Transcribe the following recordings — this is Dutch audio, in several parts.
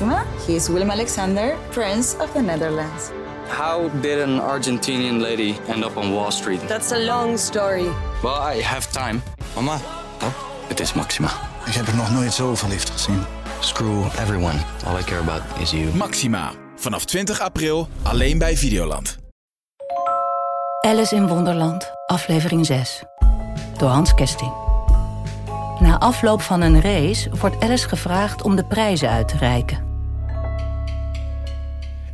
Maxima. He is Willem Alexander, Prince of the Netherlands. How did an Argentinian lady end up on Wall Street? That's a long story. Well, I have time. Mama, Oh, het is Maxima. ik heb er nog nooit zo verliefd gezien. Screw everyone. All I care about is you. Maxima. Vanaf 20 april alleen bij Videoland. Alice in Wonderland, aflevering 6. Door Hans Kesting. Na afloop van een race wordt Alice gevraagd om de prijzen uit te reiken.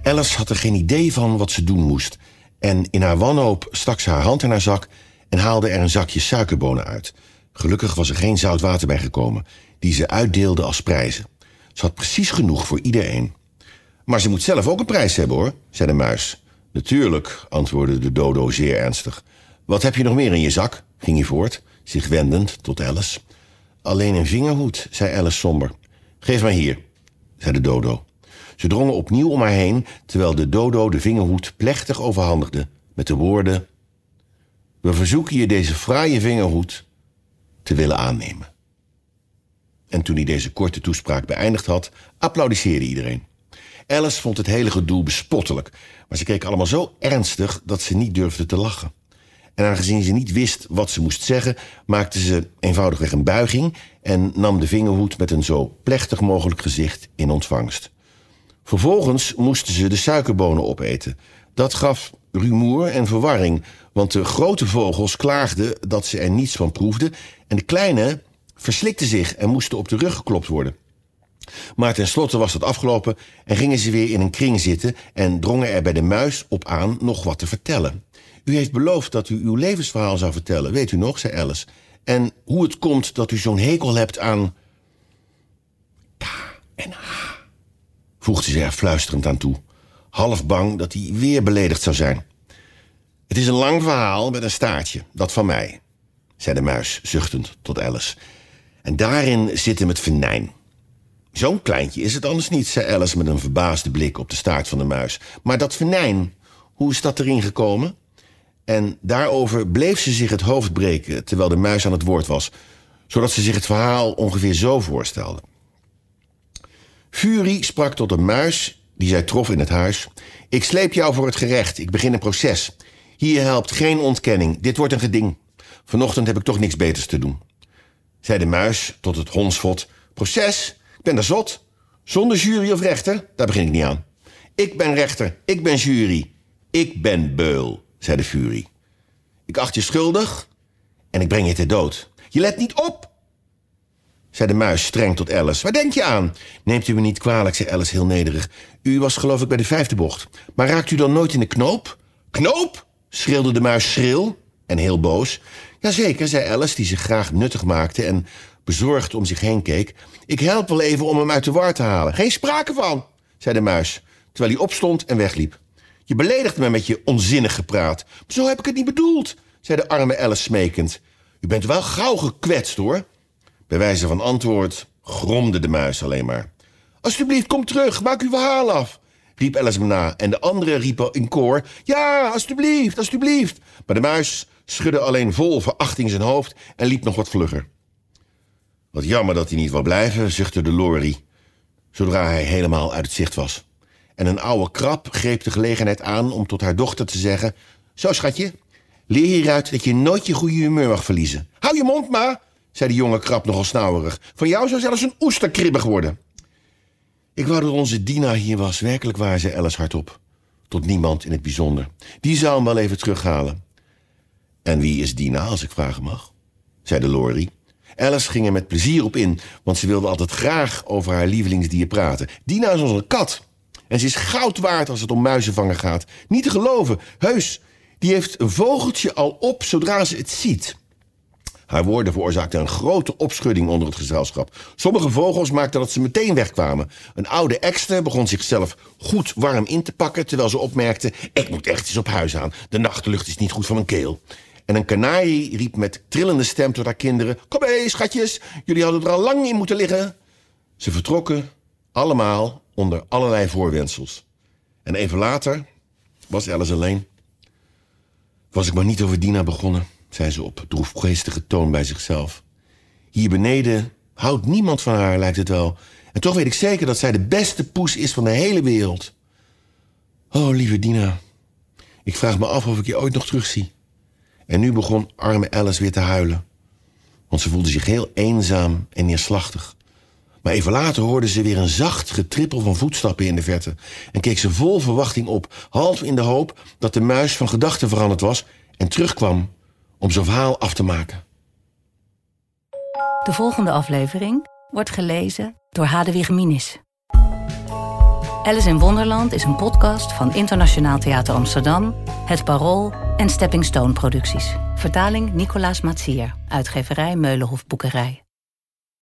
Alice had er geen idee van wat ze doen moest. En in haar wanhoop stak ze haar hand in haar zak en haalde er een zakje suikerbonen uit. Gelukkig was er geen zout water bij gekomen, die ze uitdeelde als prijzen. Ze had precies genoeg voor iedereen. Maar ze moet zelf ook een prijs hebben, hoor, zei de muis. Natuurlijk, antwoordde de dodo zeer ernstig. Wat heb je nog meer in je zak? ging hij voort, zich wendend tot Alice. Alleen een vingerhoed, zei Alice somber. Geef maar hier, zei de dodo. Ze drongen opnieuw om haar heen, terwijl de dodo de vingerhoed plechtig overhandigde, met de woorden: We verzoeken je deze fraaie vingerhoed te willen aannemen. En toen hij deze korte toespraak beëindigd had, applaudisseerde iedereen. Alice vond het hele gedoe bespottelijk, maar ze keek allemaal zo ernstig dat ze niet durfde te lachen. En aangezien ze niet wist wat ze moest zeggen, maakte ze eenvoudigweg een buiging en nam de vingerhoed met een zo plechtig mogelijk gezicht in ontvangst. Vervolgens moesten ze de suikerbonen opeten. Dat gaf rumoer en verwarring, want de grote vogels klaagden dat ze er niets van proefden en de kleine verslikten zich en moesten op de rug geklopt worden. Maar tenslotte was dat afgelopen en gingen ze weer in een kring zitten en drongen er bij de muis op aan nog wat te vertellen. U heeft beloofd dat u uw levensverhaal zou vertellen, weet u nog, zei Alice. En hoe het komt dat u zo'n hekel hebt aan. K en H, voegde ze er fluisterend aan toe, half bang dat hij weer beledigd zou zijn. Het is een lang verhaal met een staartje, dat van mij, zei de muis zuchtend tot Alice. En daarin zit hem het venijn. Zo'n kleintje is het anders niet, zei Alice met een verbaasde blik op de staart van de muis. Maar dat venijn, hoe is dat erin gekomen? En daarover bleef ze zich het hoofd breken terwijl de muis aan het woord was, zodat ze zich het verhaal ongeveer zo voorstelde. Fury sprak tot een muis die zij trof in het huis. Ik sleep jou voor het gerecht, ik begin een proces. Hier helpt geen ontkenning, dit wordt een geding. Vanochtend heb ik toch niks beters te doen. Zei de muis tot het hondsvot. Proces? Ik ben er zot. Zonder jury of rechter? Daar begin ik niet aan. Ik ben rechter, ik ben jury. Ik ben beul, zei de Fury. Ik acht je schuldig en ik breng je ter dood. Je let niet op, zei de muis streng tot Alice. Waar denk je aan? Neemt u me niet kwalijk, zei Alice heel nederig. U was geloof ik bij de vijfde bocht. Maar raakt u dan nooit in de knoop? Knoop? schreeuwde de muis schril en heel boos. Jazeker, zei Alice, die zich graag nuttig maakte en bezorgd om zich heen keek. Ik help wel even om hem uit de war te halen. Geen sprake van, zei de muis, terwijl hij opstond en wegliep. Je beledigt me met je onzinnig gepraat. Zo heb ik het niet bedoeld, zei de arme Alice smekend. U bent wel gauw gekwetst, hoor. Bij wijze van antwoord gromde de muis alleen maar. Alsjeblieft, kom terug, maak uw verhaal af, riep Alice me na. En de anderen riepen in koor: Ja, alsjeblieft, alsjeblieft. Maar de muis schudde alleen vol verachting zijn hoofd en liep nog wat vlugger. Wat jammer dat hij niet wou blijven, zuchtte de Lori, zodra hij helemaal uit het zicht was. En een oude krab greep de gelegenheid aan om tot haar dochter te zeggen: Zo, schatje, leer hieruit dat je nooit je goede humeur mag verliezen. Hou je mond, ma, zei de jonge krab nogal snauwerig. Van jou zou zelfs een oester kribbig worden. Ik wou dat onze Dina hier was, werkelijk waar, zei Alice hardop. Tot niemand in het bijzonder. Die zou hem wel even terughalen. En wie is Dina, als ik vragen mag? zei de Lori. Alice ging er met plezier op in, want ze wilde altijd graag over haar lievelingsdier praten. Dina is onze kat. En ze is goud waard als het om muizenvangen gaat. Niet te geloven, heus. Die heeft een vogeltje al op zodra ze het ziet. Haar woorden veroorzaakten een grote opschudding onder het gezelschap. Sommige vogels maakten dat ze meteen wegkwamen. Een oude ekster begon zichzelf goed warm in te pakken... terwijl ze opmerkte, ik moet echt eens op huis aan. De nachtlucht is niet goed voor mijn keel. En een kanarie riep met trillende stem tot haar kinderen... Kom mee, schatjes, jullie hadden er al lang in moeten liggen. Ze vertrokken, allemaal onder allerlei voorwendsels. En even later was Alice alleen. Was ik maar niet over Dina begonnen, zei ze op droefgeestige toon bij zichzelf. Hier beneden houdt niemand van haar, lijkt het wel. En toch weet ik zeker dat zij de beste poes is van de hele wereld. Oh, lieve Dina. Ik vraag me af of ik je ooit nog terugzie. En nu begon arme Alice weer te huilen. Want ze voelde zich heel eenzaam en neerslachtig. Maar even later hoorde ze weer een zacht getrippel van voetstappen in de verte. En keek ze vol verwachting op, half in de hoop dat de muis van gedachten veranderd was en terugkwam om zijn verhaal af te maken. De volgende aflevering wordt gelezen door Hadewig Minis. Alice in Wonderland is een podcast van Internationaal Theater Amsterdam, Het Parool en Stepping Stone Producties. Vertaling Nicolaas Matsier, uitgeverij Meulenhof Boekerij.